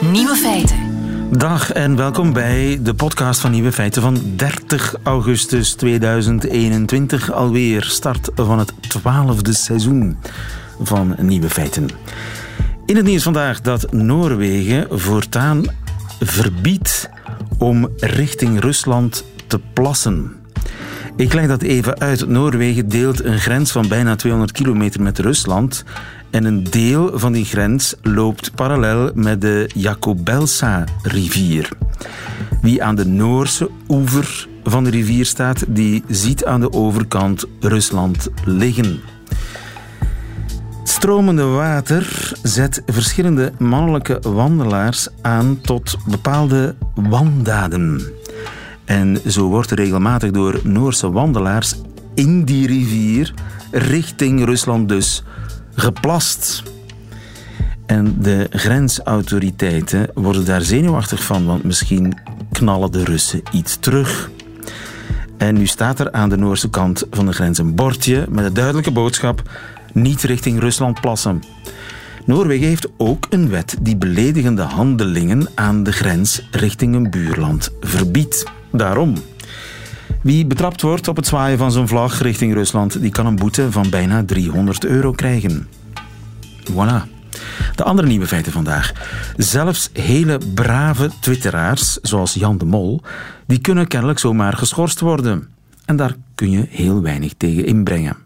Nieuwe feiten. Dag en welkom bij de podcast van Nieuwe Feiten van 30 augustus 2021. Alweer start van het twaalfde seizoen van Nieuwe Feiten. In het nieuws vandaag dat Noorwegen voortaan verbiedt om richting Rusland te plassen. Ik leg dat even uit. Noorwegen deelt een grens van bijna 200 kilometer met Rusland. En een deel van die grens loopt parallel met de Jacobelsa-rivier. Wie aan de Noorse oever van de rivier staat, die ziet aan de overkant Rusland liggen. Stromende water zet verschillende mannelijke wandelaars aan tot bepaalde wandaden. En zo wordt er regelmatig door Noorse wandelaars in die rivier richting Rusland dus geplast. En de grensautoriteiten worden daar zenuwachtig van, want misschien knallen de Russen iets terug. En nu staat er aan de Noorse kant van de grens een bordje met een duidelijke boodschap: niet richting Rusland plassen. Noorwegen heeft ook een wet die beledigende handelingen aan de grens richting een buurland verbiedt. Daarom. Wie betrapt wordt op het zwaaien van zijn vlag richting Rusland, die kan een boete van bijna 300 euro krijgen. Voilà. De andere nieuwe feiten vandaag. Zelfs hele brave twitteraars, zoals Jan de Mol, die kunnen kennelijk zomaar geschorst worden. En daar kun je heel weinig tegen inbrengen.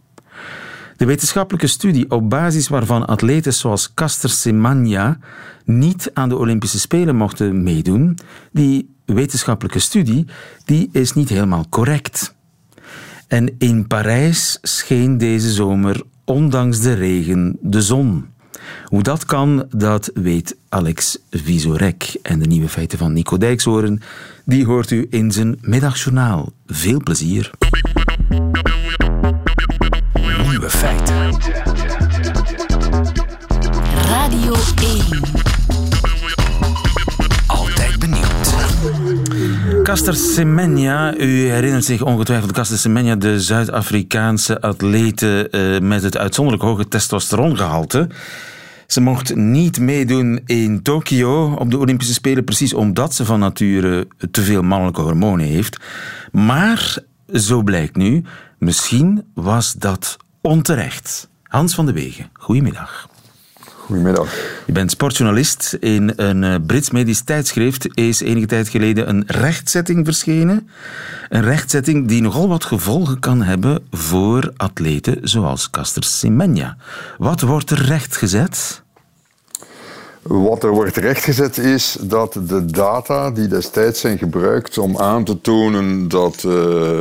De wetenschappelijke studie op basis waarvan atleten zoals Caster Semenya niet aan de Olympische Spelen mochten meedoen, die wetenschappelijke studie, die is niet helemaal correct. En in Parijs scheen deze zomer, ondanks de regen, de zon. Hoe dat kan, dat weet Alex Visorek. En de nieuwe feiten van Nico Dijkshoorn, die hoort u in zijn middagjournaal. Veel plezier. Nieuwe feiten. Radio 1. Caster Semenya, u herinnert zich ongetwijfeld Caster Semenya, de Zuid-Afrikaanse atlete uh, met het uitzonderlijk hoge testosterongehalte. Ze mocht niet meedoen in Tokio op de Olympische Spelen, precies omdat ze van nature te veel mannelijke hormonen heeft. Maar, zo blijkt nu, misschien was dat onterecht. Hans van de Wegen, goedemiddag. Goedemiddag. Je bent sportjournalist. In een eh, Brits medisch tijdschrift is enige tijd geleden een rechtzetting verschenen. Een rechtzetting die nogal wat gevolgen kan hebben voor atleten zoals Caster Semenya. Wat wordt er rechtgezet? Wat er wordt rechtgezet is dat de data die destijds zijn gebruikt om aan te tonen dat uh,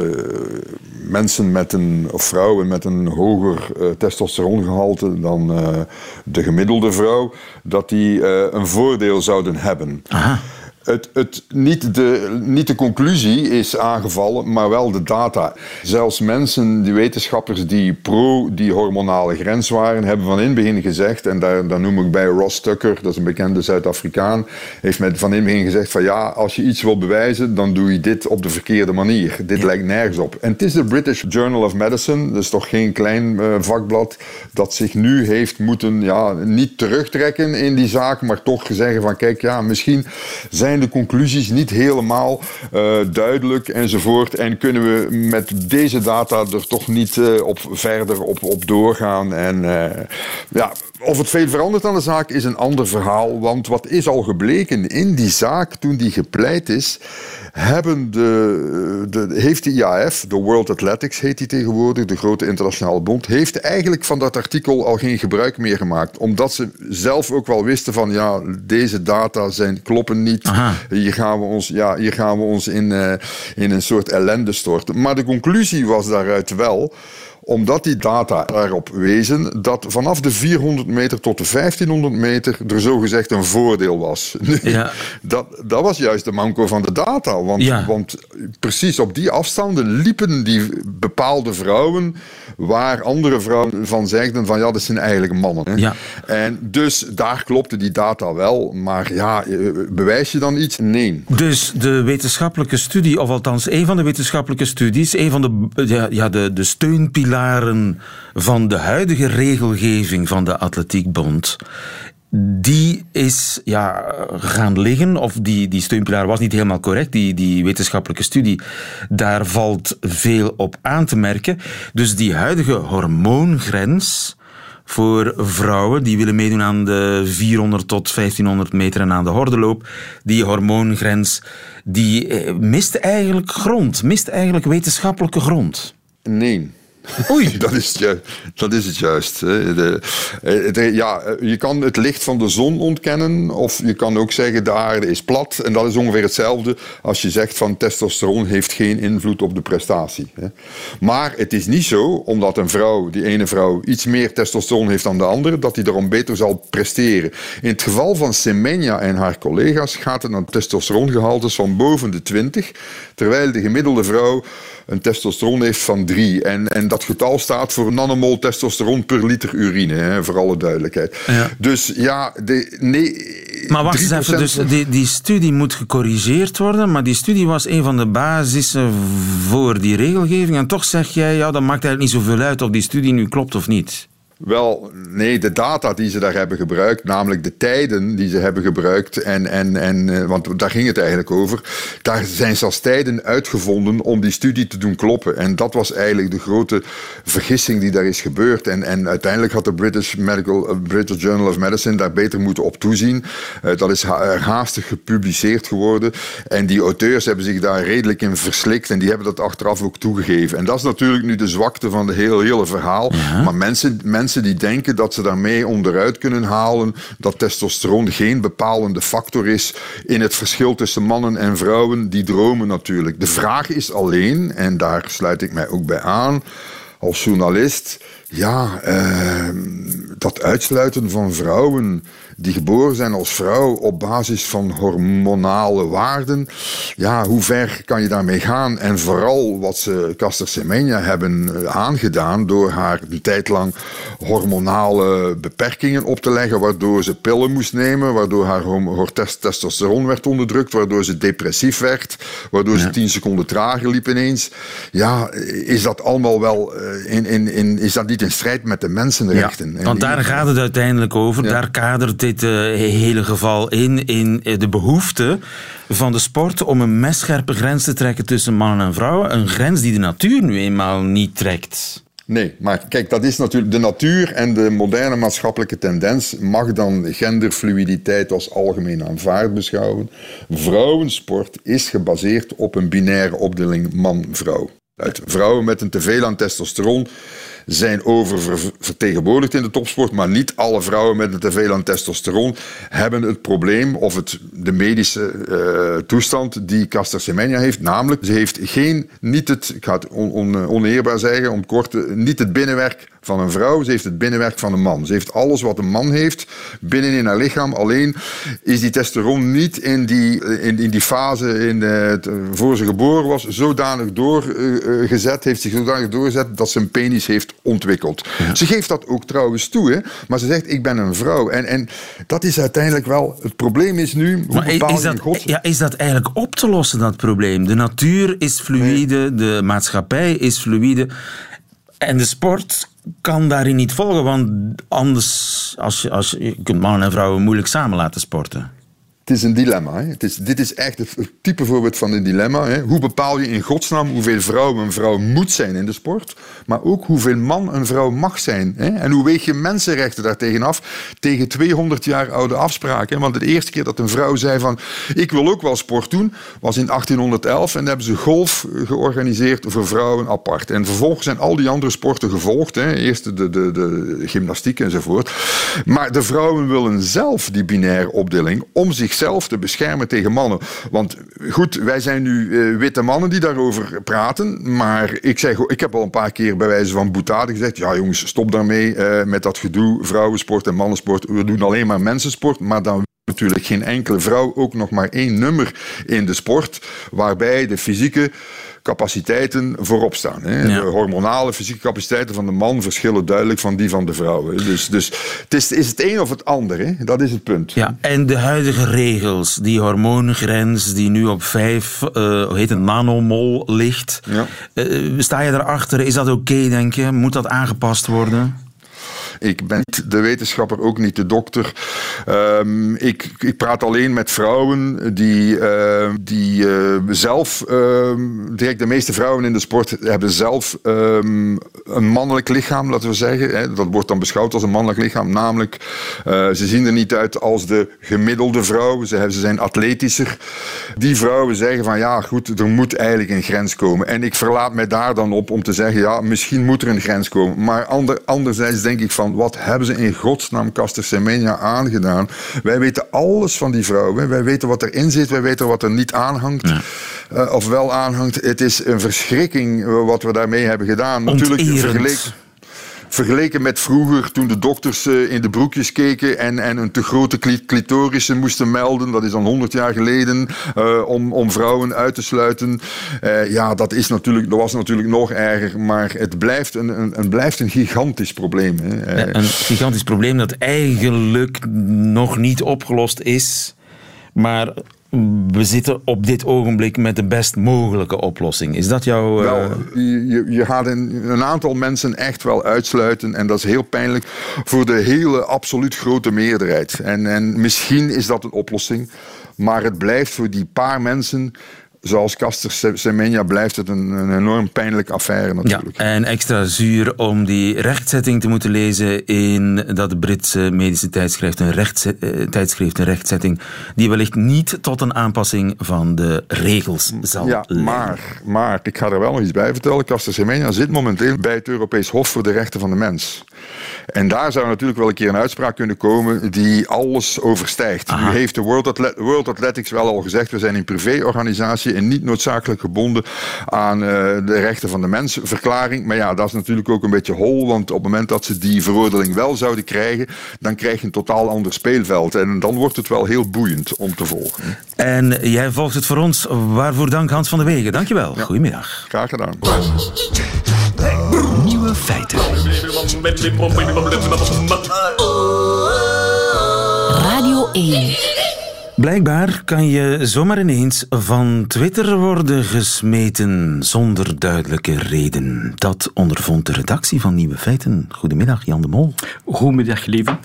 mensen met een, of vrouwen met een hoger uh, testosterongehalte dan uh, de gemiddelde vrouw, dat die een voordeel zouden hebben. Aha het, het, niet, de, niet de conclusie is aangevallen, maar wel de data. Zelfs mensen, die wetenschappers die pro die hormonale grens waren, hebben van in het begin gezegd, en daar, daar noem ik bij Ross Tucker, dat is een bekende Zuid-Afrikaan, heeft met van in het begin gezegd van ja, als je iets wil bewijzen, dan doe je dit op de verkeerde manier. Dit ja. lijkt nergens op. En het is de British Journal of Medicine, dat is toch geen klein uh, vakblad, dat zich nu heeft moeten, ja, niet terugtrekken in die zaak, maar toch zeggen van kijk, ja, misschien zijn de conclusies niet helemaal uh, duidelijk enzovoort. En kunnen we met deze data er toch niet uh, op verder op, op doorgaan. En uh, ja, of het veel verandert aan de zaak is een ander verhaal. Want wat is al gebleken in die zaak toen die gepleit is, hebben de, de, heeft de IAF, de World Athletics heet die tegenwoordig, de grote internationale bond, heeft eigenlijk van dat artikel al geen gebruik meer gemaakt. Omdat ze zelf ook wel wisten van ja, deze data zijn, kloppen niet. Hier gaan we ons, ja, hier gaan we ons in, uh, in een soort ellende storten. Maar de conclusie was daaruit wel omdat die data erop wezen dat vanaf de 400 meter tot de 1500 meter er zogezegd een voordeel was. Ja. Dat, dat was juist de manco van de data. Want, ja. want precies op die afstanden liepen die bepaalde vrouwen waar andere vrouwen van zeiden van ja, dat zijn eigenlijk mannen. Hè. Ja. En dus daar klopte die data wel. Maar ja, bewijs je dan iets? Nee. Dus de wetenschappelijke studie, of althans een van de wetenschappelijke studies, een van de, ja, ja, de, de steunpilaren van de huidige regelgeving van de Atletiekbond die is ja, gaan liggen, of die, die steunpilaar was niet helemaal correct, die, die wetenschappelijke studie, daar valt veel op aan te merken. Dus die huidige hormoongrens voor vrouwen die willen meedoen aan de 400 tot 1500 meter en aan de hordenloop, die hormoongrens, die eh, mist eigenlijk grond, mist eigenlijk wetenschappelijke grond. Nee. Oei. dat, is het, ju- dat is juist. De, eh, de- ja, eh, je kan het licht van de zon ontkennen, of je kan ook zeggen de aarde is plat. En dat is ongeveer hetzelfde als je zegt van testosteron heeft geen invloed op de prestatie. Maar het is niet zo, omdat een vrouw, die ene vrouw, iets meer testosteron heeft dan de andere, dat die daarom beter zal presteren. In het geval van Semenya en haar collega's gaat het naar testosterongehaltes van boven de 20, terwijl de gemiddelde vrouw een testosteron heeft van 3. En, en dat getal staat voor nanomol testosteron per liter urine, hè, voor alle duidelijkheid. Ja. Dus ja, de, nee. Maar wacht eens 3% even, dus die, die studie moet gecorrigeerd worden, maar die studie was een van de basissen voor die regelgeving. En toch zeg jij, ja, dat maakt eigenlijk niet zoveel uit of die studie nu klopt of niet. Wel, nee, de data die ze daar hebben gebruikt, namelijk de tijden die ze hebben gebruikt, en, en, en, eh, want daar ging het eigenlijk over, daar zijn zelfs tijden uitgevonden om die studie te doen kloppen. En dat was eigenlijk de grote vergissing die daar is gebeurd. En, en uiteindelijk had de British, Medical, eh, British Journal of Medicine daar beter moeten op toezien. Eh, dat is ha- haastig gepubliceerd geworden. En die auteurs hebben zich daar redelijk in verslikt en die hebben dat achteraf ook toegegeven. En dat is natuurlijk nu de zwakte van het hele, hele verhaal. Maar mensen, mensen die denken dat ze daarmee onderuit kunnen halen dat testosteron geen bepalende factor is in het verschil tussen mannen en vrouwen, die dromen natuurlijk. De vraag is alleen, en daar sluit ik mij ook bij aan, als journalist, ja, eh, dat uitsluiten van vrouwen die geboren zijn als vrouw op basis van hormonale waarden, ja, hoe ver kan je daarmee gaan? En vooral wat ze Caster Semenya hebben eh, aangedaan door haar een tijd lang hormonale beperkingen op te leggen, waardoor ze pillen moest nemen, waardoor haar testosteron werd onderdrukt, waardoor ze depressief werd, waardoor ze tien seconden trager liep ineens. Ja, is dat allemaal wel eh, in, in, in, is dat niet in strijd met de mensenrechten? En want daar gaat het uiteindelijk over. Ja. Daar kadert dit eh, hele geval in, in eh, de behoefte van de sport om een messcherpe grens te trekken tussen mannen en vrouwen. Een grens die de natuur nu eenmaal niet trekt. Nee, maar kijk, dat is natuurlijk de natuur en de moderne maatschappelijke tendens mag dan genderfluiditeit als algemeen aanvaard beschouwen. Vrouwensport is gebaseerd op een binaire opdeling man-vrouw. Uit Vrouwen met een teveel aan testosteron zijn oververtegenwoordigd in de topsport, maar niet alle vrouwen met een teveel aan testosteron hebben het probleem of het, de medische eh, toestand die Caster Semenya heeft. Namelijk, ze heeft geen, niet het, ik ga het on, on- oneerbaar zeggen, om kort, te- niet het binnenwerk van een vrouw, ze heeft het binnenwerk van een man. Ze heeft alles wat een man heeft binnenin haar lichaam. Alleen is die testosteron niet in die, in, in die fase in, eh, voor ze geboren was zodanig doorgezet, heeft zich zodanig doorgezet dat ze een penis heeft ontwikkeld. Ze geeft dat ook trouwens toe, hè? maar ze zegt ik ben een vrouw. En, en dat is uiteindelijk wel, het probleem is nu, hoe Maar bepaal is dat, God... ja, is dat eigenlijk op te lossen, dat probleem? De natuur is fluïde, de maatschappij is fluïde. En de sport kan daarin niet volgen, want anders, als je, als je, je kunt mannen en vrouwen moeilijk samen laten sporten. Is een dilemma. Hè? Dit is echt het type voorbeeld van een dilemma. Hè? Hoe bepaal je in godsnaam hoeveel vrouw een vrouw moet zijn in de sport, maar ook hoeveel man een vrouw mag zijn? Hè? En hoe weeg je mensenrechten daartegen af tegen 200 jaar oude afspraken? Want de eerste keer dat een vrouw zei van ik wil ook wel sport doen, was in 1811 en dan hebben ze golf georganiseerd voor vrouwen apart. En vervolgens zijn al die andere sporten gevolgd. Hè? Eerst de, de, de gymnastiek enzovoort. Maar de vrouwen willen zelf die binaire opdeling om zichzelf te beschermen tegen mannen. Want goed, wij zijn nu eh, witte mannen die daarover praten. Maar ik, zeg, ik heb al een paar keer bij wijze van boetade gezegd: ja, jongens, stop daarmee eh, met dat gedoe. Vrouwensport en mannensport. We doen alleen maar mensensport. Maar dan natuurlijk geen enkele vrouw ook nog maar één nummer in de sport. Waarbij de fysieke capaciteiten voorop staan. Hè. Ja. De hormonale fysieke capaciteiten van de man verschillen duidelijk van die van de vrouw. hè. Dus, dus het is, is het een of het ander. Hè. Dat is het punt. Ja, en de huidige regels, die hormoongrens die nu op 5, hoe heet het, nanomol ligt. Ja. Eh, sta je daarachter? Is dat oké, denk je? Moet dat aangepast worden? Ik ben niet de wetenschapper, ook niet de dokter. Ehm, ik, ik praat alleen met vrouwen die, uh, die uh, zelf, uh, direct de meeste vrouwen in de sport hebben zelf een mannelijk lichaam, laten we zeggen. Hè. Dat wordt dan beschouwd als een mannelijk lichaam. Namelijk, uh, ze zien er niet uit als de gemiddelde vrouw. Ze, ze zijn atletischer. Die vrouwen zeggen van ja, goed, er moet eigenlijk een grens komen. En ik verlaat mij daar dan op om te zeggen, ja, misschien moet er een grens komen. Maar ander, anderzijds denk ik van, wat hebben ze in godsnaam Caster Semenya aangedaan? Wij weten alles van die vrouwen. Wij weten wat erin zit, wij weten wat er niet aanhangt. Ja. Uh, of wel aanhangt. Het is een verschrikking uh, wat we daarmee hebben gedaan. Onterend. Natuurlijk vergeleken vergeleken met vroeger toen de dokters uh, in de broekjes keken en, en een te grote clitorissen moesten melden. Dat is dan 100 jaar geleden uh, om, om vrouwen uit te sluiten. Uh, ja, dat, is natuurlijk, dat was natuurlijk nog erger, maar het blijft een, een, een blijft een gigantisch probleem. Hè. Ja, een gigantisch probleem dat eigenlijk nog niet opgelost is. Maar we zitten op dit ogenblik met de best mogelijke oplossing. Is dat jouw... Uh... Wel, je, je gaat een, een, aantal mensen echt wel uitsluiten. En dat is heel pijnlijk voor de hele absoluut grote meerderheid. En, en misschien is dat een oplossing. Maar het blijft voor die paar mensen zoals Caster Semenya blijft het een, een, enorm pijnlijke affaire natuurlijk. Ja, en extra zuur om die rechtzetting te moeten lezen in dat Britse medische tijdschrift een, rechtse, uh, tijdschrift, een rechtzetting die wellicht niet tot een aanpassing van de regels zal ja, leiden. Maar, maar ik ga er wel nog iets bij vertellen. Caster Semenya zit momenteel bij het Europees Hof voor de Rechten van de Mens. En daar zou natuurlijk wel een keer een uitspraak kunnen komen die alles overstijgt. Aha. Nu heeft de World, Atlet World, Athletics wel al gezegd, we zijn een privéorganisatie en niet noodzakelijk gebonden aan uh, de rechten van de mens verklaring. Maar ja, dat is natuurlijk ook een beetje hol, want op het moment dat ze die veroordeling wel zouden krijgen, dan krijg je een totaal ander speelveld. En dan wordt het wel heel boeiend om te volgen. En jij volgt het voor ons. Waarvoor dank Hans van der Wegen. Dankjewel. Ja. Goedemiddag. Graag gedaan. Feiten. Radio 1. Blijkbaar kan je zomaar ineens van Twitter worden gesmeten zonder duidelijke reden. Dat ondervond de redactie van Nieuwe Feiten. Goedemiddag, Jan de Mol. Goedemiddag, lieve.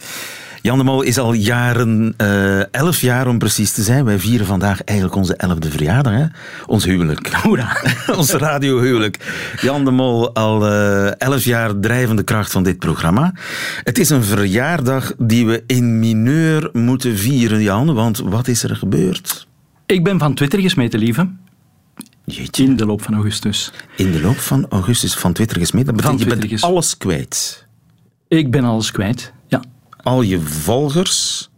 Jan de Mol is al jaren, uh, elf jaar om precies te zijn. Wij vieren vandaag eigenlijk onze elfde verjaardag. Hè? Ons huwelijk. Hoera. Ons radiohuwelijk. Jan de Mol, al uh, elf jaar drijvende kracht van dit programma. Het is een verjaardag die we in mineur moeten vieren, Jan. Want wat is er gebeurd? Ik ben van Twitter gesmeten, lieve. Jeetje. In de loop van augustus. In de loop van augustus van Twitter gesmeten? Dat betekent je bent alles kwijt. Ik ben alles kwijt, al je volgers?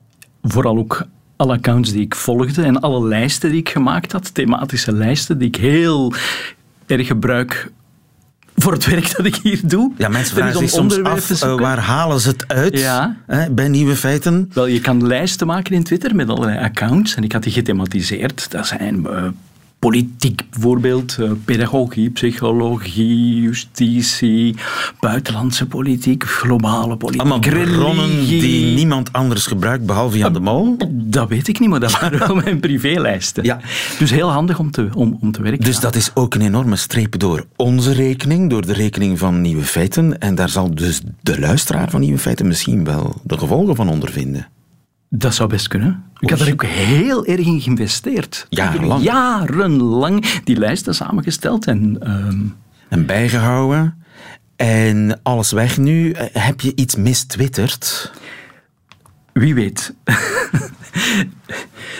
Vooral ook alle accounts die ik volgde en alle lijsten die ik gemaakt had, thematische lijsten die ik heel erg gebruik voor het werk dat ik hier doe. Ja, mensen vragen zich soms af, uh, waar halen ze het uit ja. hè, bij nieuwe feiten? Wel, je kan lijsten maken in Twitter met allerlei accounts en ik had die gethematiseerd. Dat zijn uh, politiek bijvoorbeeld, uh, pedagogie, psychologie, justitie, buitenlandse politiek, globale politiek, Allemaal bronnen die niemand anders gebruikt behalve Jan de Mol? Dat weet ik niet, maar dat waren wel mijn privélijsten. Ja. Dus heel handig om te, om, om te werken. Dus ja. dat is ook een enorme streep door onze rekening, door de rekening van Nieuwe Feiten. En daar zal dus de luisteraar van Nieuwe Feiten misschien wel de gevolgen van ondervinden. Dat zou best kunnen. Ik had er ook heel erg in geïnvesteerd. Jarenlang? Jarenlang die lijsten samengesteld en... Um... En bijgehouden. En alles weg nu. Heb je iets mistwitterd? Wie weet.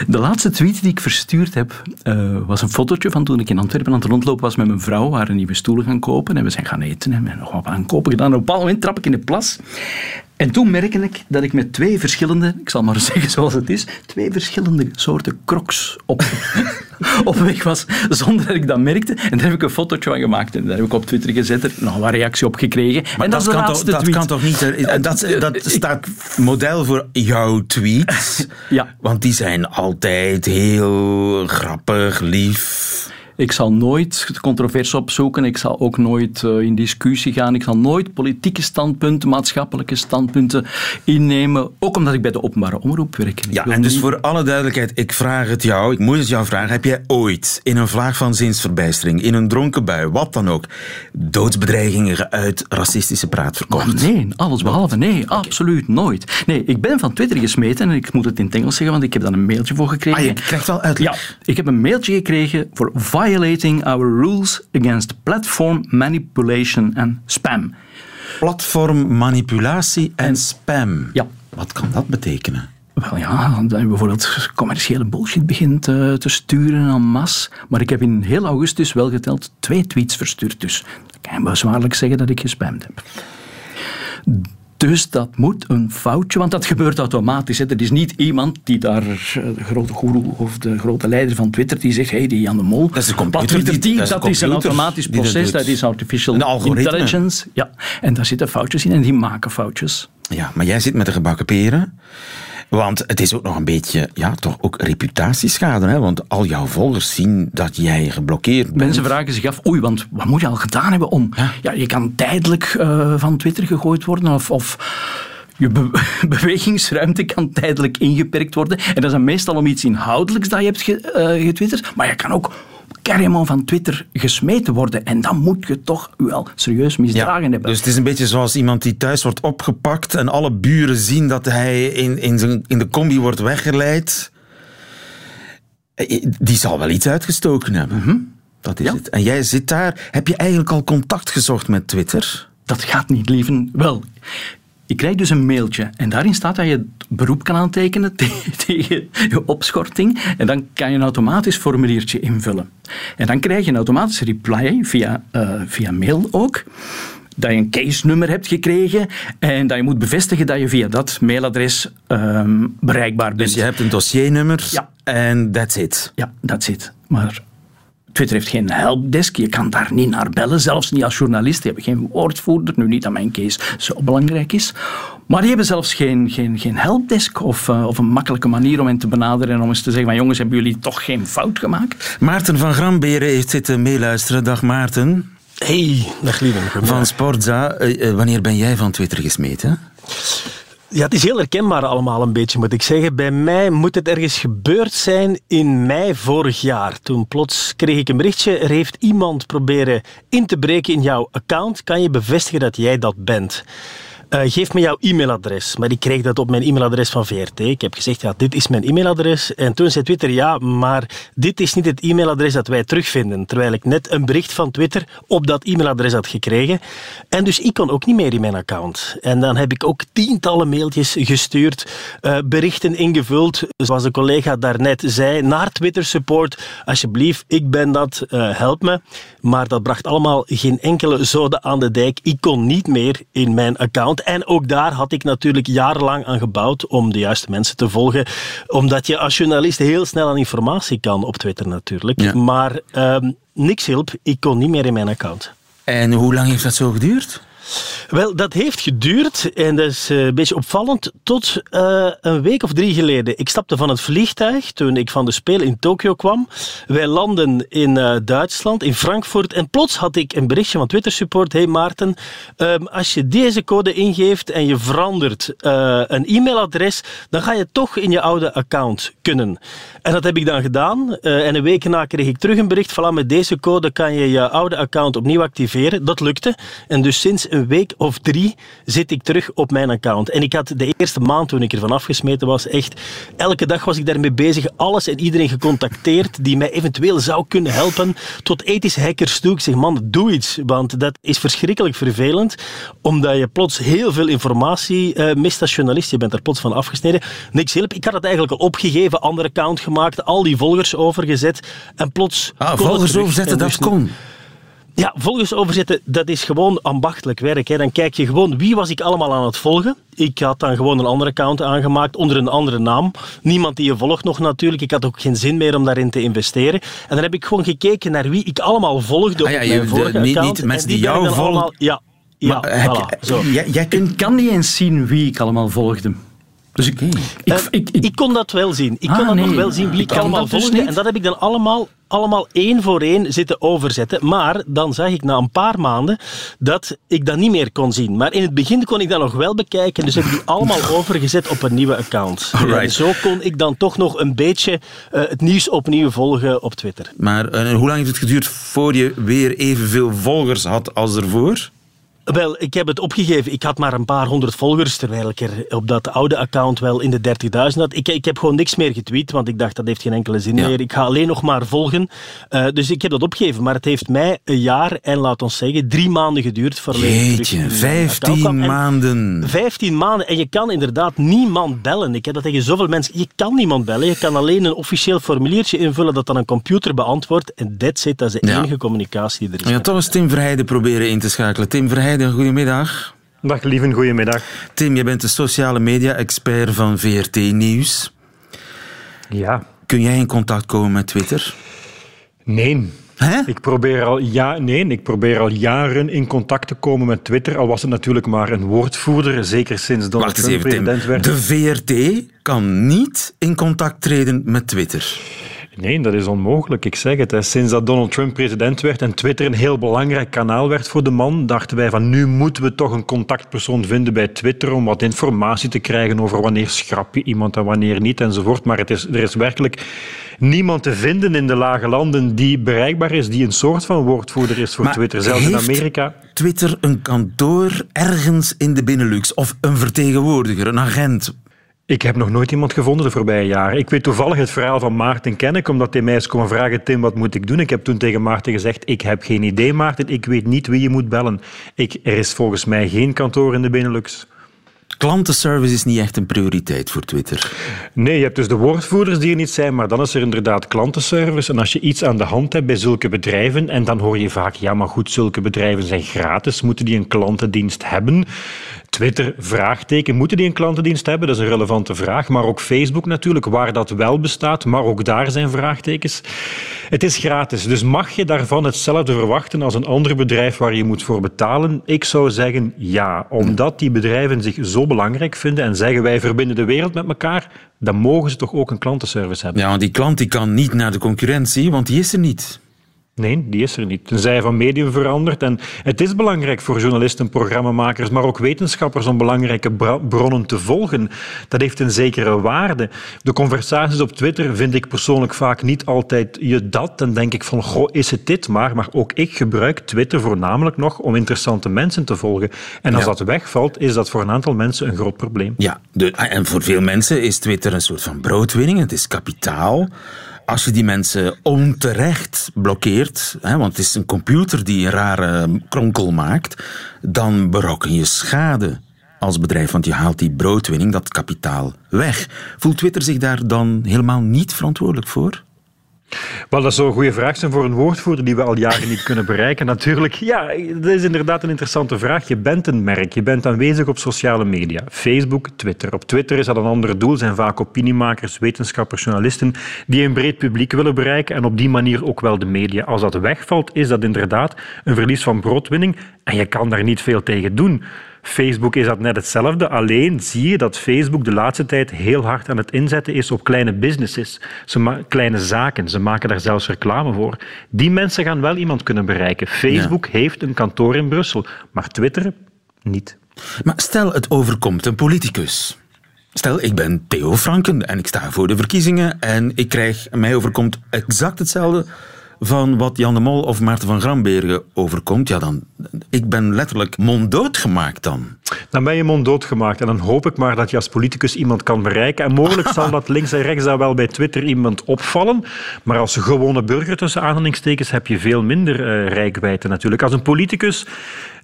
De laatste tweet die ik verstuurd heb, uh, was een fotootje van toen ik in Antwerpen aan het rondlopen was met mijn vrouw. We waren nieuwe stoelen gaan kopen en we zijn gaan eten en we hebben nog wat aankopen gedaan. Op een bepaald moment trap ik in de plas. En toen merkte ik dat ik met twee verschillende, ik zal maar zeggen zoals het is, twee verschillende soorten crocs op, op weg was, zonder dat ik dat merkte. En daar heb ik een fotootje van gemaakt en daar heb ik op Twitter gezet, er nog wat reactie op gekregen. Maar en dat, dat, kan toch, dat kan toch niet... Dat, dat staat model voor jouw tweets. ja. Want die zijn altijd heel grappig, lief... Ik zal nooit controverse opzoeken. Ik zal ook nooit uh, in discussie gaan. Ik zal nooit politieke standpunten, maatschappelijke standpunten innemen. Ook omdat ik bij de openbare omroep werk. Ja, en dus voor alle duidelijkheid, ik vraag het jou, ik moet het jou vragen. Heb jij ooit in een vlaag van zinsverbijstering, in een dronken bui, wat dan ook, doodsbedreigingen geuit, racistische praat verkocht? nee, alles behalve. Nee, absoluut nooit. Nee, ik ben van Twitter gesmeten en ik moet het in het Engels zeggen, want ik heb daar een mailtje voor gekregen. Ah, je krijgt wel uitleg. Ja, ik heb een mailtje gekregen voor violating our rules against platform manipulation and spam. Platformmanipulatie en, en spam. Ja. Wat kan dat betekenen? Wel ja, dat je bijvoorbeeld commerciële bullshit begint te, te sturen en masse. Maar ik heb in heel augustus wel geteld twee tweets verstuurd. Dus dan kan je bezwaarlijk zeggen dat ik gespamd heb. Dus dat moet een foutje, want dat gebeurt automatisch. Hè. Er is niet iemand die daar, eh, de grote guru of de grote leider van Twitter, die zegt, hé, hey, die Jan de Mol. Dat is een computer. Die, dat, is, een automatisch proces, dat, is artificial intelligence. Ja, en daar zitten foutjes in en die maken foutjes. Ja, maar jij zit met de gebakken peren. Want het is ook nog een beetje, ja, toch ook reputatieschade. Hè? Want al jouw volgers zien dat jij geblokkeerd bent. Mensen vragen zich af, oei, want wat moet je al gedaan hebben om... Ja, je kan tijdelijk uh, van Twitter gegooid worden of... of je bewegingsruimte kan tijdelijk ingeperkt worden. En dat is dan meestal om iets inhoudelijks dat je hebt uh, getwitterd. Maar je kan ook carrément van Twitter gesmeten worden. En dan moet je toch wel serieus misdragen hebben. Dus het is een beetje zoals iemand die thuis wordt opgepakt en alle buren zien dat hij in, in, zijn, in de combi wordt weggeleid. Eh, die zal wel iets uitgestoken hebben. Mhm. Dat is het. En jij zit daar. Heb je eigenlijk al contact gezocht met Twitter? Dat gaat niet, lieven. Wel, je krijgt dus een mailtje en daarin staat dat je beroep kan aantekenen tegen je opschorting en dan kan je een automatisch formuliertje invullen. En dan krijg je een automatische reply via, uh, via mail ook dat je een case nummer hebt gekregen en dat je moet bevestigen dat je via dat mailadres um, bereikbaar bent. Dus je hebt een dossiernummer ja. en that's it. Ja, that's it. Maar Twitter heeft geen helpdesk, je kan daar niet naar bellen, zelfs niet als journalist. Die hebben geen woordvoerder, nu niet dat mijn case zo belangrijk is. Maar die hebben zelfs geen, geen, geen helpdesk of, uh, of een makkelijke manier om hen te benaderen en om eens te zeggen van jongens, hebben jullie toch geen fout gemaakt? Maarten van Gramberen heeft zitten meeluisteren. Dag Maarten. Hey, dag lieve. Van Sportza. Uh, wanneer ben jij van Twitter gesmeten? Ja, het is heel herkenbaar allemaal een beetje, moet ik zeggen. Bij mij moet het ergens gebeurd zijn in mei vorig jaar. Toen plots kreeg ik een berichtje. Er heeft iemand proberen in te breken in jouw account. Kan je bevestigen dat jij dat bent? Uh, geef me jouw e-mailadres. Maar ik kreeg dat op mijn e-mailadres van VRT. Ik heb gezegd, ja, dit is mijn e-mailadres. En toen zei Twitter, ja, maar dit is niet het e-mailadres dat wij terugvinden. Terwijl ik net een bericht van Twitter op dat e-mailadres had gekregen. En dus ik kon ook niet meer in mijn account. En dan heb ik ook tientallen mailtjes gestuurd, uh, berichten ingevuld. Zoals de collega daarnet zei, naar Twitter support. Alsjeblieft, ik ben dat, uh, help me. Maar dat bracht allemaal geen enkele zoden aan de dijk. Ik kon niet meer in mijn account. En ook daar had ik natuurlijk jarenlang aan gebouwd om de juiste mensen te volgen. Omdat je als journalist heel snel aan informatie kan op Twitter natuurlijk. Maar um, niks hielp. Ik kon niet meer in mijn account. En hoe lang heeft dat zo geduurd? Wel, dat heeft geduurd en dat is eh, een beetje opvallend tot uh, een week of drie geleden. Ik stapte van het vliegtuig toen ik van de Spelen in Tokio kwam. Wij landen in uh, Duitsland, in Frankfurt en plots had ik een berichtje van Twitter support. Hey Maarten, um, als je deze code ingeeft en je verandert een e-mailadres, dan ga je toch in je oude account kunnen. En dat heb ik dan gedaan en een week na kreeg ik terug een bericht. Voilà, met deze code kan je je oude account opnieuw activeren. Dat lukte en dus sinds een week of drie zit ik terug op mijn account. En ik had de eerste maand toen ik ervan afgesmeten was, echt elke dag was ik daarmee bezig. Alles en iedereen gecontacteerd die mij eventueel zou kunnen helpen. Tot ethische hackers toe. Ik zeg, man, doe iets. Want dat is verschrikkelijk vervelend. Omdat je plots heel veel informatie uh, mist als journalist. Je bent er plots van afgesneden. Niks help. Ik had het eigenlijk al opgegeven, andere account gemaakt, al die volgers overgezet. En plots. Ah, volgers overzetten, dat kon. Ja, volgens overzetten, dat is gewoon ambachtelijk werk. Hè. Dan kijk je gewoon, wie was ik allemaal aan het volgen? Ik had dan gewoon een andere account aangemaakt onder een andere naam. Niemand die je volgt nog natuurlijk. Ik had ook geen zin meer om daarin te investeren. En dan heb ik gewoon gekeken naar wie ik allemaal volgde ah, ja, op mijn vorige de, account. Niet, niet mensen die, die jou volgen. Ja, ja voilà, zo. Jij, jij kunt, kan niet eens zien wie ik allemaal volgde. Dus ik, ik, ik, ik, kon dat wel zien. Ik ah, kon dat nog wel zien wie ik allemaal volgde. En dat heb ik dan allemaal allemaal één voor één zitten overzetten. Maar dan zag ik na een paar maanden dat ik dat niet meer kon zien. Maar in het begin kon ik dat nog wel bekijken. Dus heb ik die allemaal overgezet op een nieuwe account. En zo kon ik dan toch nog een beetje uh, het nieuws opnieuw volgen op Twitter. Maar uh, hoe lang heeft het geduurd voor je weer evenveel volgers had als ervoor? Wel, ik heb het opgegeven. Ik had maar een paar honderd volgers, terwijl ik er op dat oude account wel in de 30.000 had. Ik, ik heb gewoon niks meer getweet, want ik dacht dat heeft geen enkele zin meer. Ik ga alleen nog maar volgen. Uh, dus ik heb dat opgegeven. Maar het heeft mij een jaar en laat ons zeggen drie maanden geduurd. Voor Jeetje, vijftien maanden. Vijftien maanden. En je kan inderdaad niemand bellen. Ik heb dat tegen zoveel mensen. Je kan niemand bellen. Je kan alleen een officieel formuliertje invullen dat dan een computer beantwoordt. En that's it. Dat is de ja. enige communicatie die er is. Ja, toch eens Tim Verheijden proberen in te schakelen. Tim Verheijden goedemiddag. Dag lieve, goedemiddag. Tim, je bent de sociale media-expert van VRT Nieuws. Ja. Kun jij in contact komen met Twitter? Nee. Hè? Ik probeer al, ja, nee, ik probeer al jaren in contact te komen met Twitter, al was het natuurlijk maar een woordvoerder, zeker sinds Donald Wacht Trump even, president werd. De VRT kan niet in contact treden met Twitter. Nee, dat is onmogelijk. Ik zeg het. Hè. Sinds dat Donald Trump president werd en Twitter een heel belangrijk kanaal werd voor de man, dachten wij van nu moeten we toch een contactpersoon vinden bij Twitter om wat informatie te krijgen over wanneer schrap je iemand en wanneer niet enzovoort. Maar het is, er is werkelijk niemand te vinden in de lage landen die bereikbaar is, die een soort van woordvoerder is voor Twitter, zelfs in Amerika. Twitter een kantoor ergens in de Benelux of een vertegenwoordiger, een agent? Ik heb nog nooit iemand gevonden de voorbije jaren. Ik weet toevallig het verhaal van Maarten Kennek, omdat hij mij eens kwam vragen, Tim, wat moet ik doen? Ik heb toen tegen Maarten gezegd, ik heb geen idee, Maarten, ik weet niet wie je moet bellen. Ik, er is volgens mij geen kantoor in de Benelux. Klantenservice is niet echt een prioriteit voor Twitter. Nee, je hebt dus de woordvoerders die er niet zijn, maar dan is er inderdaad klantenservice. En als je iets aan de hand hebt bij zulke bedrijven, en dan hoor je vaak, ja, maar goed, zulke bedrijven zijn gratis, moeten die een klantendienst hebben? Twitter, vraagteken. Moeten die een klantendienst hebben? Dat is een relevante vraag. Maar ook Facebook natuurlijk, waar dat wel bestaat. Maar ook daar zijn vraagtekens. Het is gratis, dus mag je daarvan hetzelfde verwachten als een ander bedrijf waar je moet voor betalen? Ik zou zeggen ja, omdat die bedrijven zich zo belangrijk vinden en zeggen wij verbinden de wereld met elkaar, dan mogen ze toch ook een klantenservice hebben. Ja, want die klant die kan niet naar de concurrentie, want die is er niet. Nee, die is er niet. Tenzij van medium verandert. En het is belangrijk voor journalisten, programmamakers, maar ook wetenschappers om belangrijke bronnen te volgen. Dat heeft een zekere waarde. De conversaties op Twitter vind ik persoonlijk vaak niet altijd je dat. Dan denk ik van, goh, is het dit maar? Maar ook ik gebruik Twitter voornamelijk nog om interessante mensen te volgen. En als dat wegvalt, is dat voor een aantal mensen een groot probleem. Ja, de, en voor veel mensen is Twitter een soort van broodwinning. Het is kapitaal als je die mensen onterecht blokkeert, hè, want het is een computer die een rare kronkel maakt, dan berokken je schade als bedrijf, want je haalt die broodwinning, dat kapitaal, weg. Voelt Twitter zich daar dan helemaal niet verantwoordelijk voor? Wel, dat zou een goede vraag zijn voor een woordvoerder die we al jaren niet kunnen bereiken. Natuurlijk, ja, dat is inderdaad een interessante vraag. Je bent een merk, je bent aanwezig op sociale media. Facebook, Twitter. Op Twitter is dat een ander doel, zijn vaak opiniemakers, wetenschappers, journalisten die een breed publiek willen bereiken en op die manier ook wel de media. Als dat wegvalt, is dat inderdaad een verlies van broodwinning en je kan daar niet veel tegen doen. Facebook is dat net hetzelfde. Alleen zie je dat Facebook de laatste tijd heel hard aan het inzetten is op kleine businesses, kleine zaken. Ze maken daar zelfs reclame voor. Die mensen gaan wel iemand kunnen bereiken. Facebook heeft een kantoor in Brussel, maar Twitter niet. Maar stel het overkomt een politicus. Stel, ik ben Theo Franken en ik sta voor de verkiezingen en ik krijg, mij overkomt exact hetzelfde van wat Jan de Mol of Maarten van Grambergen overkomt, ja dan, ik ben letterlijk monddood gemaakt dan. Dan ben je monddood gemaakt en dan hoop ik maar dat je als politicus iemand kan bereiken. En mogelijk zal dat links en rechts daar wel bij Twitter iemand opvallen, maar als gewone burger tussen aanhalingstekens heb je veel minder uh, rijkwijde natuurlijk. Als een politicus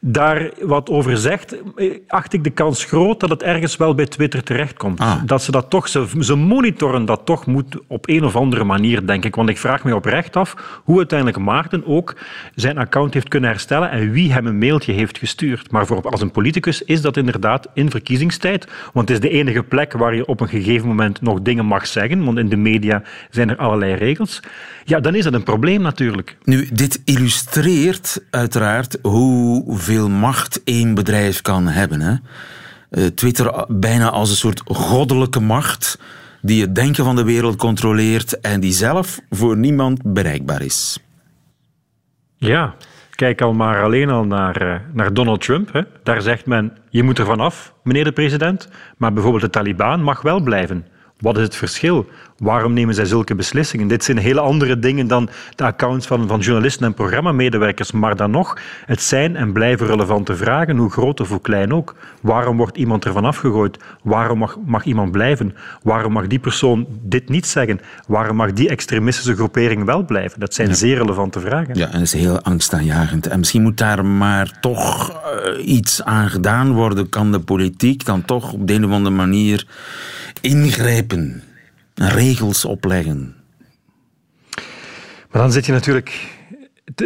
daar wat over zegt, acht ik de kans groot dat het ergens wel bij Twitter terechtkomt. Ah. Dat ze dat toch, ze, ze monitoren dat toch moet op een of andere manier, denk ik. Want ik vraag me oprecht af hoe uiteindelijk Maarten ook zijn account heeft kunnen herstellen en wie hem een mailtje heeft gestuurd. Maar voor, als een politicus is dat inderdaad in verkiezingstijd, want het is de enige plek waar je op een gegeven moment nog dingen mag zeggen, want in de media zijn er allerlei regels. Ja, dan is dat een probleem natuurlijk. Nu, dit illustreert uiteraard hoeveel macht één bedrijf kan hebben. Hè? Eh, Twitter bijna als een soort goddelijke macht die het denken van de wereld controleert en die zelf voor niemand bereikbaar is. Ja, kijk al maar alleen al naar, eh, naar Donald Trump. Hè. Daar zegt men, je moet er vanaf, meneer de president. Maar bijvoorbeeld de Taliban mag wel blijven. Wat is het verschil? Waarom nemen zij zulke beslissingen? Dit zijn hele andere dingen dan de accounts van, van journalisten en programmamedewerkers. Maar dan nog, het zijn en blijven relevante vragen, hoe groot of hoe klein ook. Waarom wordt iemand ervan afgegooid? Waarom mag, mag iemand blijven? Waarom mag die persoon dit niet zeggen? Waarom mag die extremistische groepering wel blijven? Dat zijn zeer relevante vragen. Ja, en dat is heel angstaanjagend. En misschien moet daar maar toch uh, iets aan gedaan worden. Kan de politiek dan toch op de een of andere manier ingrijpen? regels opleggen. Maar dan zit je natuurlijk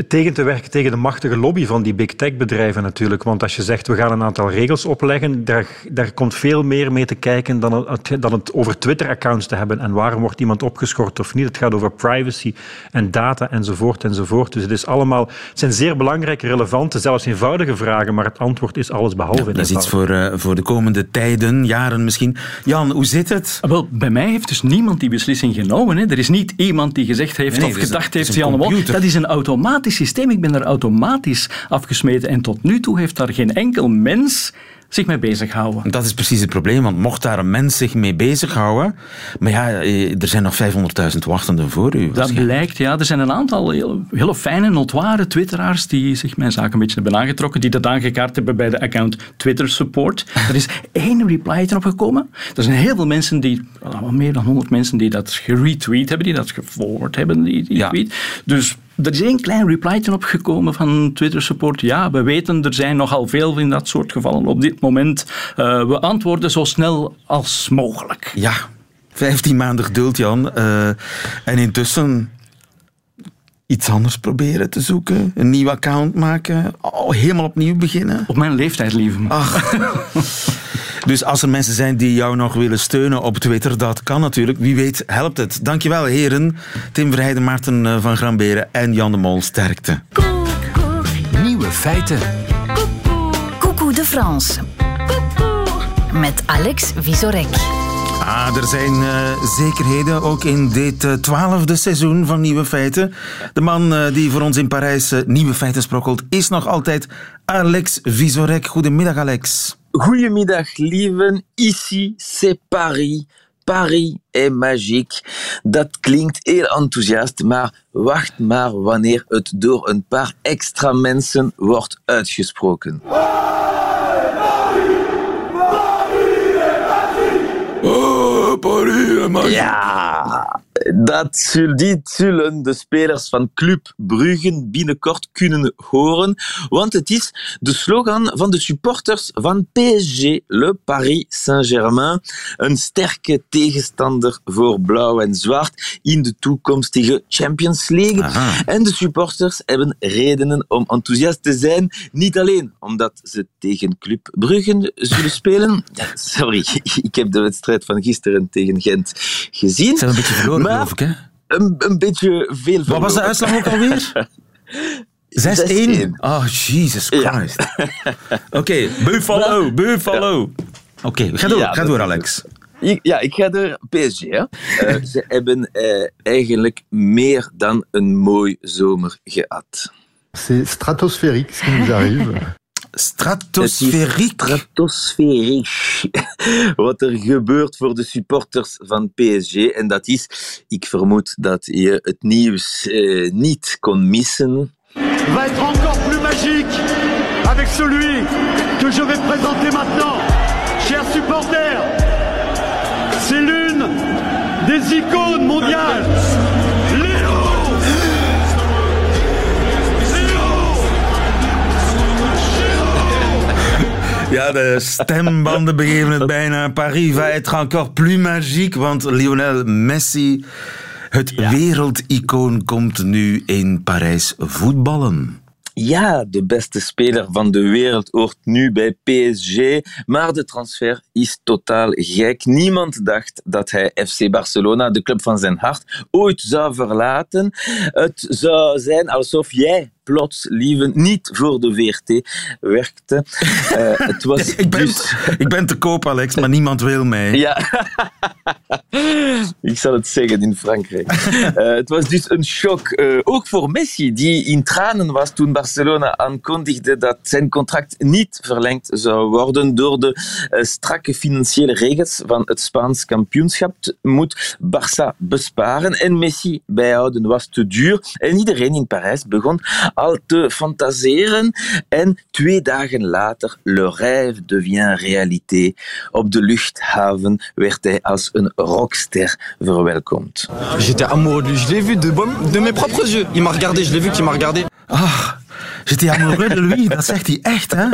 tegen te werken tegen de machtige lobby van die big tech bedrijven natuurlijk. Want als je zegt we gaan een aantal regels opleggen, daar, daar komt veel meer mee te kijken dan het, dan het over Twitter-accounts te hebben. En waarom wordt iemand opgeschort of niet? Het gaat over privacy en data enzovoort enzovoort. Dus het, is allemaal, het zijn zeer belangrijke, relevante, zelfs eenvoudige vragen, maar het antwoord is alles behalve ja, Dat is iets voor, uh, voor de komende tijden, jaren misschien. Jan, hoe zit het? Ah, wel, bij mij heeft dus niemand die beslissing genomen. Hè. Er is niet iemand die gezegd heeft nee, of gedacht heeft, Jan dat is een automaat automatisch systeem. Ik ben er automatisch afgesmeten. En tot nu toe heeft daar geen enkel mens zich mee bezighouden. Dat is precies het probleem, want mocht daar een mens zich mee bezighouden... Maar ja, eh, er zijn nog 500.000 wachtenden voor u. Dat blijkt, ja. Er zijn een aantal heel, hele fijne, notoire twitteraars die zich mijn zaak een beetje hebben aangetrokken, die dat aangekaart hebben bij de account Twitter Support. Er is één reply erop gekomen. Er zijn heel veel mensen die, meer dan 100 mensen die dat geretweet hebben, die dat geforward hebben, die, die tweet. Dus er is één klein reply op gekomen van Twitter support. Ja, we weten, er zijn nogal veel in dat soort gevallen op dit moment. Uh, we antwoorden zo snel als mogelijk. Ja, 15 maanden geduld, Jan. Uh, en intussen iets anders proberen te zoeken, een nieuw account maken, oh, helemaal opnieuw beginnen. Op mijn leeftijd, lieve Ach. Dus als er mensen zijn die jou nog willen steunen op Twitter, dat kan natuurlijk. Wie weet helpt het. Dankjewel, heren. Tim Verheijden, Maarten eh, van Gramberen en Jan de Mol. Sterkte. Nieuwe feiten. Coucou de France. Met Alex Visorek. Ah, er zijn uh, zekerheden ook in dit uh, twaalfde seizoen van Nieuwe Feiten. De man uh, die voor ons in Parijs Nieuwe Feiten sprokkelt is nog altijd Alex Visorek. Goedemiddag, Alex. Goedemiddag, lieven. Ici, c'est Paris. Paris est magique. Dat klinkt heel enthousiast, maar wacht maar wanneer het door een paar extra mensen wordt uitgesproken. Ja, dat zullen de spelers van Club Brugge binnenkort kunnen horen, want het is de slogan van de supporters van PSG, Le Paris Saint-Germain, een sterke tegenstander voor blauw en zwart in de toekomstige Champions League. En de supporters hebben redenen om enthousiast te zijn, niet alleen omdat ze tegen Club Brugge zullen spelen. Sorry, ik heb de wedstrijd van gisteren tegen Gent gezien. Zijn een beetje verloren, geloof ik, hè? Een, een beetje veel verloren. Wat was de uitslag ook alweer? 6-1? Oh, Jesus Christ. Oké, okay, Buffalo, Buffalo. Oké, okay, ga door, ja, ga door, Alex. Ja, ik ga door PSG. Hè. Uh, ze hebben uh, eigenlijk meer dan een mooi zomer gehad. C'est stratosphérique ce qui nous arrive. Stratosferiek. Stratosferiek. Wat er gebeurt voor de supporters van PSG. En dat is, ik vermoed dat je het nieuws eh, niet kon missen. Va être encore plus magique avec celui que je vais présenter maintenant. Chers supporters, c'est l'une des icônes mondiales. Ja, de stembanden begeven het bijna. Paris va être encore plus magique, want Lionel Messi, het ja. wereldicoon, komt nu in Parijs voetballen. Ja, de beste speler van de wereld hoort nu bij PSG, maar de transfer is totaal gek. Niemand dacht dat hij FC Barcelona, de club van zijn hart, ooit zou verlaten. Het zou zijn alsof jij plots lieve niet voor de VRT werkte. Uh, het was ik, ben, dus... ik ben te koop, Alex, maar niemand wil mij. Ja. Ik zal het zeggen in Frankrijk. Uh, het was dus een shock, uh, ook voor Messi, die in tranen was toen Barcelona aankondigde dat zijn contract niet verlengd zou worden door de strakke financiële regels van het Spaans kampioenschap. Moet Barça besparen en Messi bijhouden was te duur. En iedereen in Parijs begon al te fantaseren. En twee dagen later, le rêve devient réalité. Op de luchthaven werd hij als een rockster verwelkomd. J'étais amoureux de lui, je l'ai vu de, de mes propres yeux. Il m'a regardé, je l'ai vu qu'il m'a regardé. Ah, J'étais amoureux de lui, dat zegt hij echt, hè?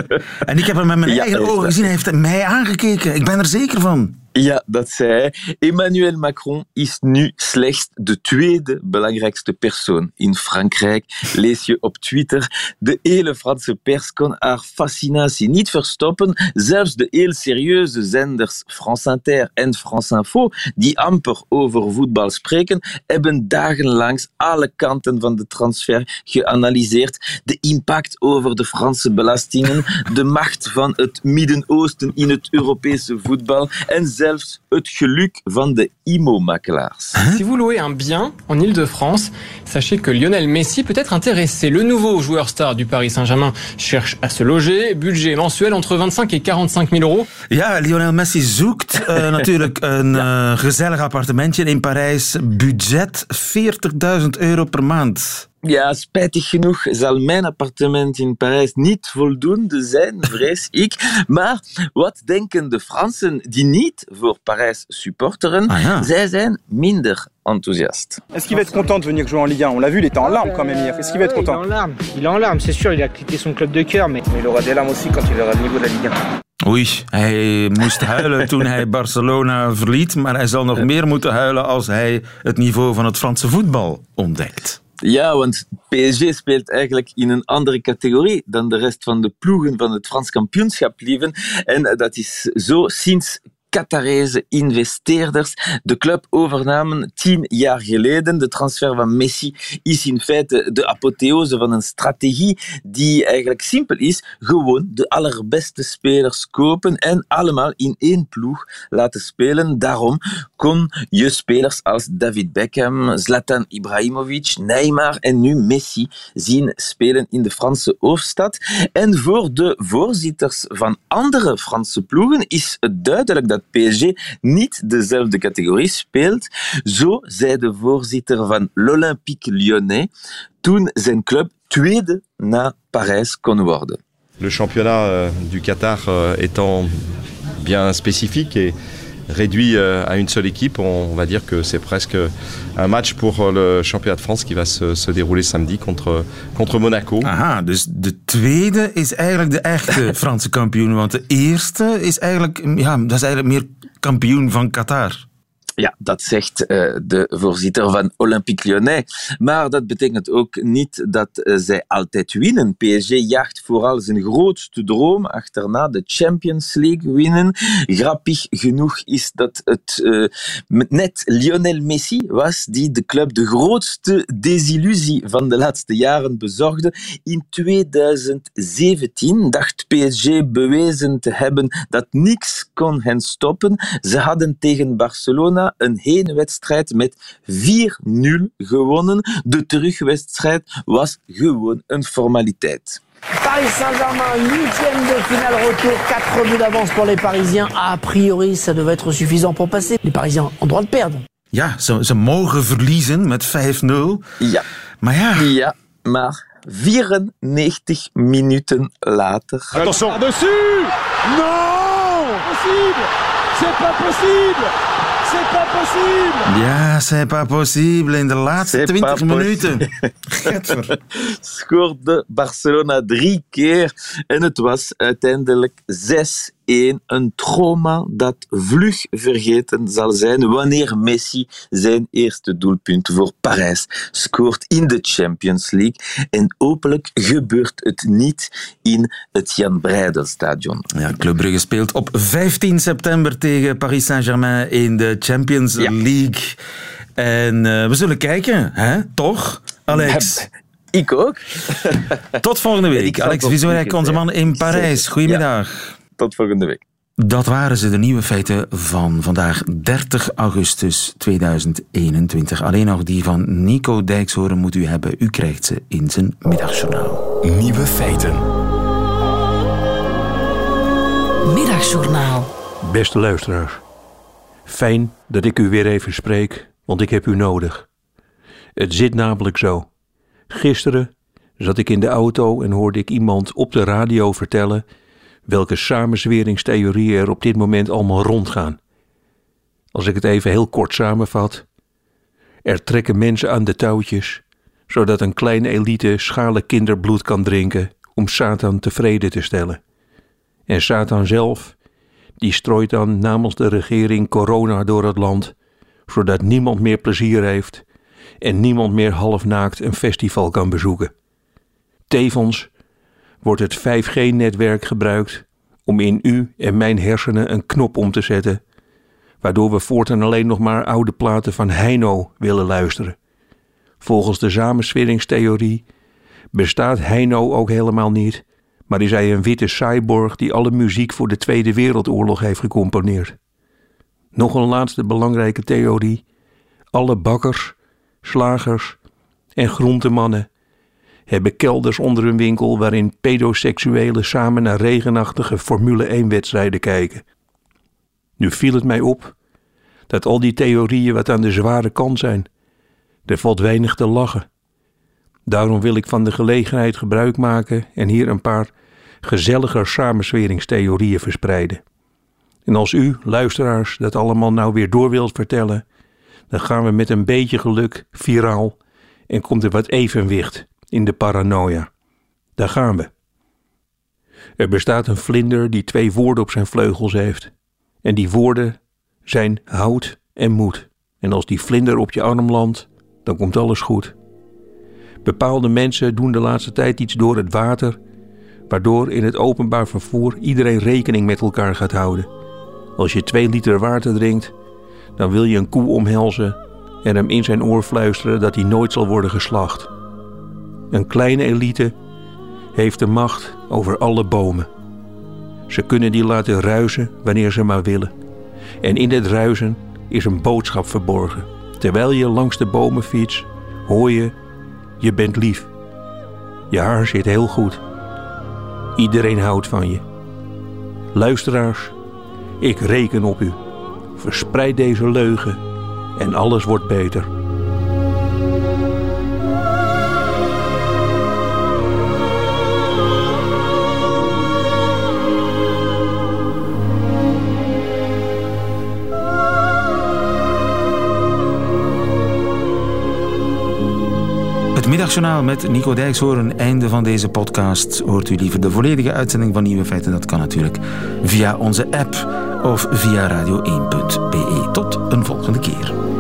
En ik heb hem met mijn Ja, eigen ogen gezien, hij heeft mij aangekeken. Ik ben er zeker van. Ja, dat zei hij. Emmanuel Macron is nu slechts de tweede belangrijkste persoon in Frankrijk. Lees je op Twitter. De hele Franse pers kon haar fascinatie niet verstoppen. Zelfs de heel serieuze zenders France Inter en France Info, die amper over voetbal spreken, hebben dagenlang alle kanten van de transfer geanalyseerd. De impact over de Franse belastingen, de macht van het Midden-Oosten in het Europese voetbal en zelfs het geluk van de IMO-makelaars. Si vous louez un bien en Ile-de-France, sachez que Lionel Messi peut être intéressé. Le nouveau joueur star du Paris Saint-Germain cherche à se loger. Budget mensuel entre 25 et 45 000 euros. Ja, Lionel Messi zoekt eh, natuurlijk een eh, gezellig appartementje in Parijs. Budget 40.000 euro per maand. Ja, spijtig genoeg zal mijn appartement in Parijs niet voldoende zijn, vrees ik. Maar wat denken de Fransen die niet voor Parijs supporteren? Ah ja. Zij zijn minder enthousiast. Est-ce qu'il va être content de venir jouer en Ligue 1 On l'a vu, il était en larmes quand même hier. Est-ce qu'il va être Il est content en larmes, il est en larmes, c'est sûr, il a quitté son club de cœur, mais Il aura des larmes aussi quand il verra le niveau de la Ligue 1. Oei, hij moest huilen toen hij Barcelona verliet, maar hij zal nog meer moeten huilen als hij het niveau van het Franse voetbal ontdekt. Ja, want PSG speelt eigenlijk in een andere categorie dan de rest van de ploegen van het Frans kampioenschap lieven. En dat is zo sinds Qatarese investeerders de club overnamen tien jaar geleden. De transfer van Messi is in feite de apotheose van een strategie die eigenlijk simpel is. Gewoon de allerbeste spelers kopen en allemaal in één ploeg laten spelen. Daarom kon je spelers als David Beckham, Zlatan Ibrahimovic, Neymar en nu Messi zien spelen in de Franse hoofdstad. En voor de voorzitters van andere Franse ploegen is het duidelijk dat PSG niet dezelfde categorie speelt. Zo zei de voorzitter van l'Olympique Lyonnais toen zijn club tweede na Parijs kon worden. Le championnat euh, du Qatar euh, étant bien spécifique et réduit euh, à une seule équipe, on, va dire que c'est presque un match pour euh, le championnat de France qui va se, se dérouler samedi contre, contre Monaco. Aha, dus de tweede is eigenlijk de echte Franse kampioen, want de eerste is eigenlijk, ja, dat is eigenlijk meer kampioen van Qatar. Ja, dat zegt eh, de voorzitter van Olympique Lyonnais. Maar dat betekent ook niet dat eh, zij altijd winnen. PSG jaagt vooral zijn grootste droom achterna, de Champions League winnen. Grappig genoeg is dat het eh, net Lionel Messi was die de club de grootste desillusie van de laatste jaren bezorgde. In 2017 dacht PSG bewezen te hebben dat niks kon hen stoppen. Ze hadden tegen Barcelona een heenwedstrijd met 4-0 gewonnen. De terugwedstrijd was gewoon een formaliteit. Paris Saint-Germain, huitième de finale retour, 4 buts d'avance pour les Parisiens. A priori, ça devait être suffisant pour passer. Les Parisiens ont droit de perdre. Ja, ze, ze mogen verliezen met 5-0. Ja. Maar ja. Ja, maar 94 minuten later. Attention. Dessus Non Possible C'est pas possible C'est pas possible Ja, c'est pas possible in de laatste C'est 20 pas minuten. Scoorde Barcelona drie keer en het was uiteindelijk 6-1. Een trauma dat vlug vergeten zal zijn wanneer Messi zijn eerste doelpunt voor Parijs scoort in de Champions League. En hopelijk gebeurt het niet in het Jan Breidel-stadion. Ja, Club Brugge speelt op 15 september tegen Paris Saint-Germain in de Champions League. En eh, we zullen kijken, hè? toch, Alex? Ik ook. Tot volgende week. Alex Vizorek, zeker onze man in. Parijs. Goedemiddag. Tot volgende week. Dat waren ze, de nieuwe feiten van vandaag 30 augustus 2021. Alleen nog die van Nico Dijkshoorn moet u hebben. U krijgt ze in zijn middagjournaal. Nieuwe feiten. Middagjournaal. Beste luisteraars, fijn dat ik u weer even spreek, want ik heb u nodig. Het zit namelijk zo. Gisteren zat ik in de auto en hoorde ik iemand op de radio vertellen welke samenzweringstheorieën er op dit moment allemaal rondgaan. Als ik het even heel kort samenvat. Er trekken mensen aan de touwtjes, zodat een kleine elite schalen kinderbloed kan drinken om Satan tevreden te stellen. En Satan zelf, die strooit dan namens de regering corona door het land, zodat niemand meer plezier heeft en niemand meer halfnaakt een festival kan bezoeken. Tevens wordt het 5G-netwerk gebruikt om in u en mijn hersenen een knop om te zetten, waardoor we voortaan alleen nog maar oude platen van Heino willen luisteren. Volgens de samensweringstheorie bestaat Heino ook helemaal niet, maar is hij een witte cyborg die alle muziek voor de Tweede Wereldoorlog heeft gecomponeerd. Nog een laatste belangrijke theorie: alle bakkers, slagers en groentemannen hebben kelders onder hun winkel waarin pedoseksuelen samen naar regenachtige Formule 1-wedstrijden kijken. Nu viel het mij op dat al die theorieën wat aan de zware kant zijn. Er valt weinig te lachen. Daarom wil ik van de gelegenheid gebruik maken en hier een paar gezelliger samensweringstheorieën verspreiden. En als u, luisteraars, dat allemaal nou weer door wilt vertellen, dan gaan we met een beetje geluk viraal en komt er wat evenwicht in de paranoia. Daar gaan we. Er bestaat een vlinder die twee woorden op zijn vleugels heeft. En die woorden zijn hout en moed. En als die vlinder op je arm landt, dan komt alles goed. Bepaalde mensen doen de laatste tijd iets door het water, waardoor in het openbaar vervoer iedereen rekening met elkaar gaat houden. Als je twee liter water drinkt, dan wil je een koe omhelzen en hem in zijn oor fluisteren dat hij nooit zal worden geslacht. Een kleine elite heeft de macht over alle bomen. Ze kunnen die laten ruizen wanneer ze maar willen. En in dit ruizen is een boodschap verborgen. Terwijl je langs de bomen fietst, hoor je: je bent lief. Je haar zit heel goed. Iedereen houdt van je. Luisteraars, ik reken op u. Verspreid deze leugen en alles wordt beter. Middagjournaal met Nico Dijkshoorn. Einde van deze podcast. Hoort u liever de volledige uitzending van Nieuwe Feiten? Dat kan natuurlijk via onze app of via radio1.be. Tot een volgende keer.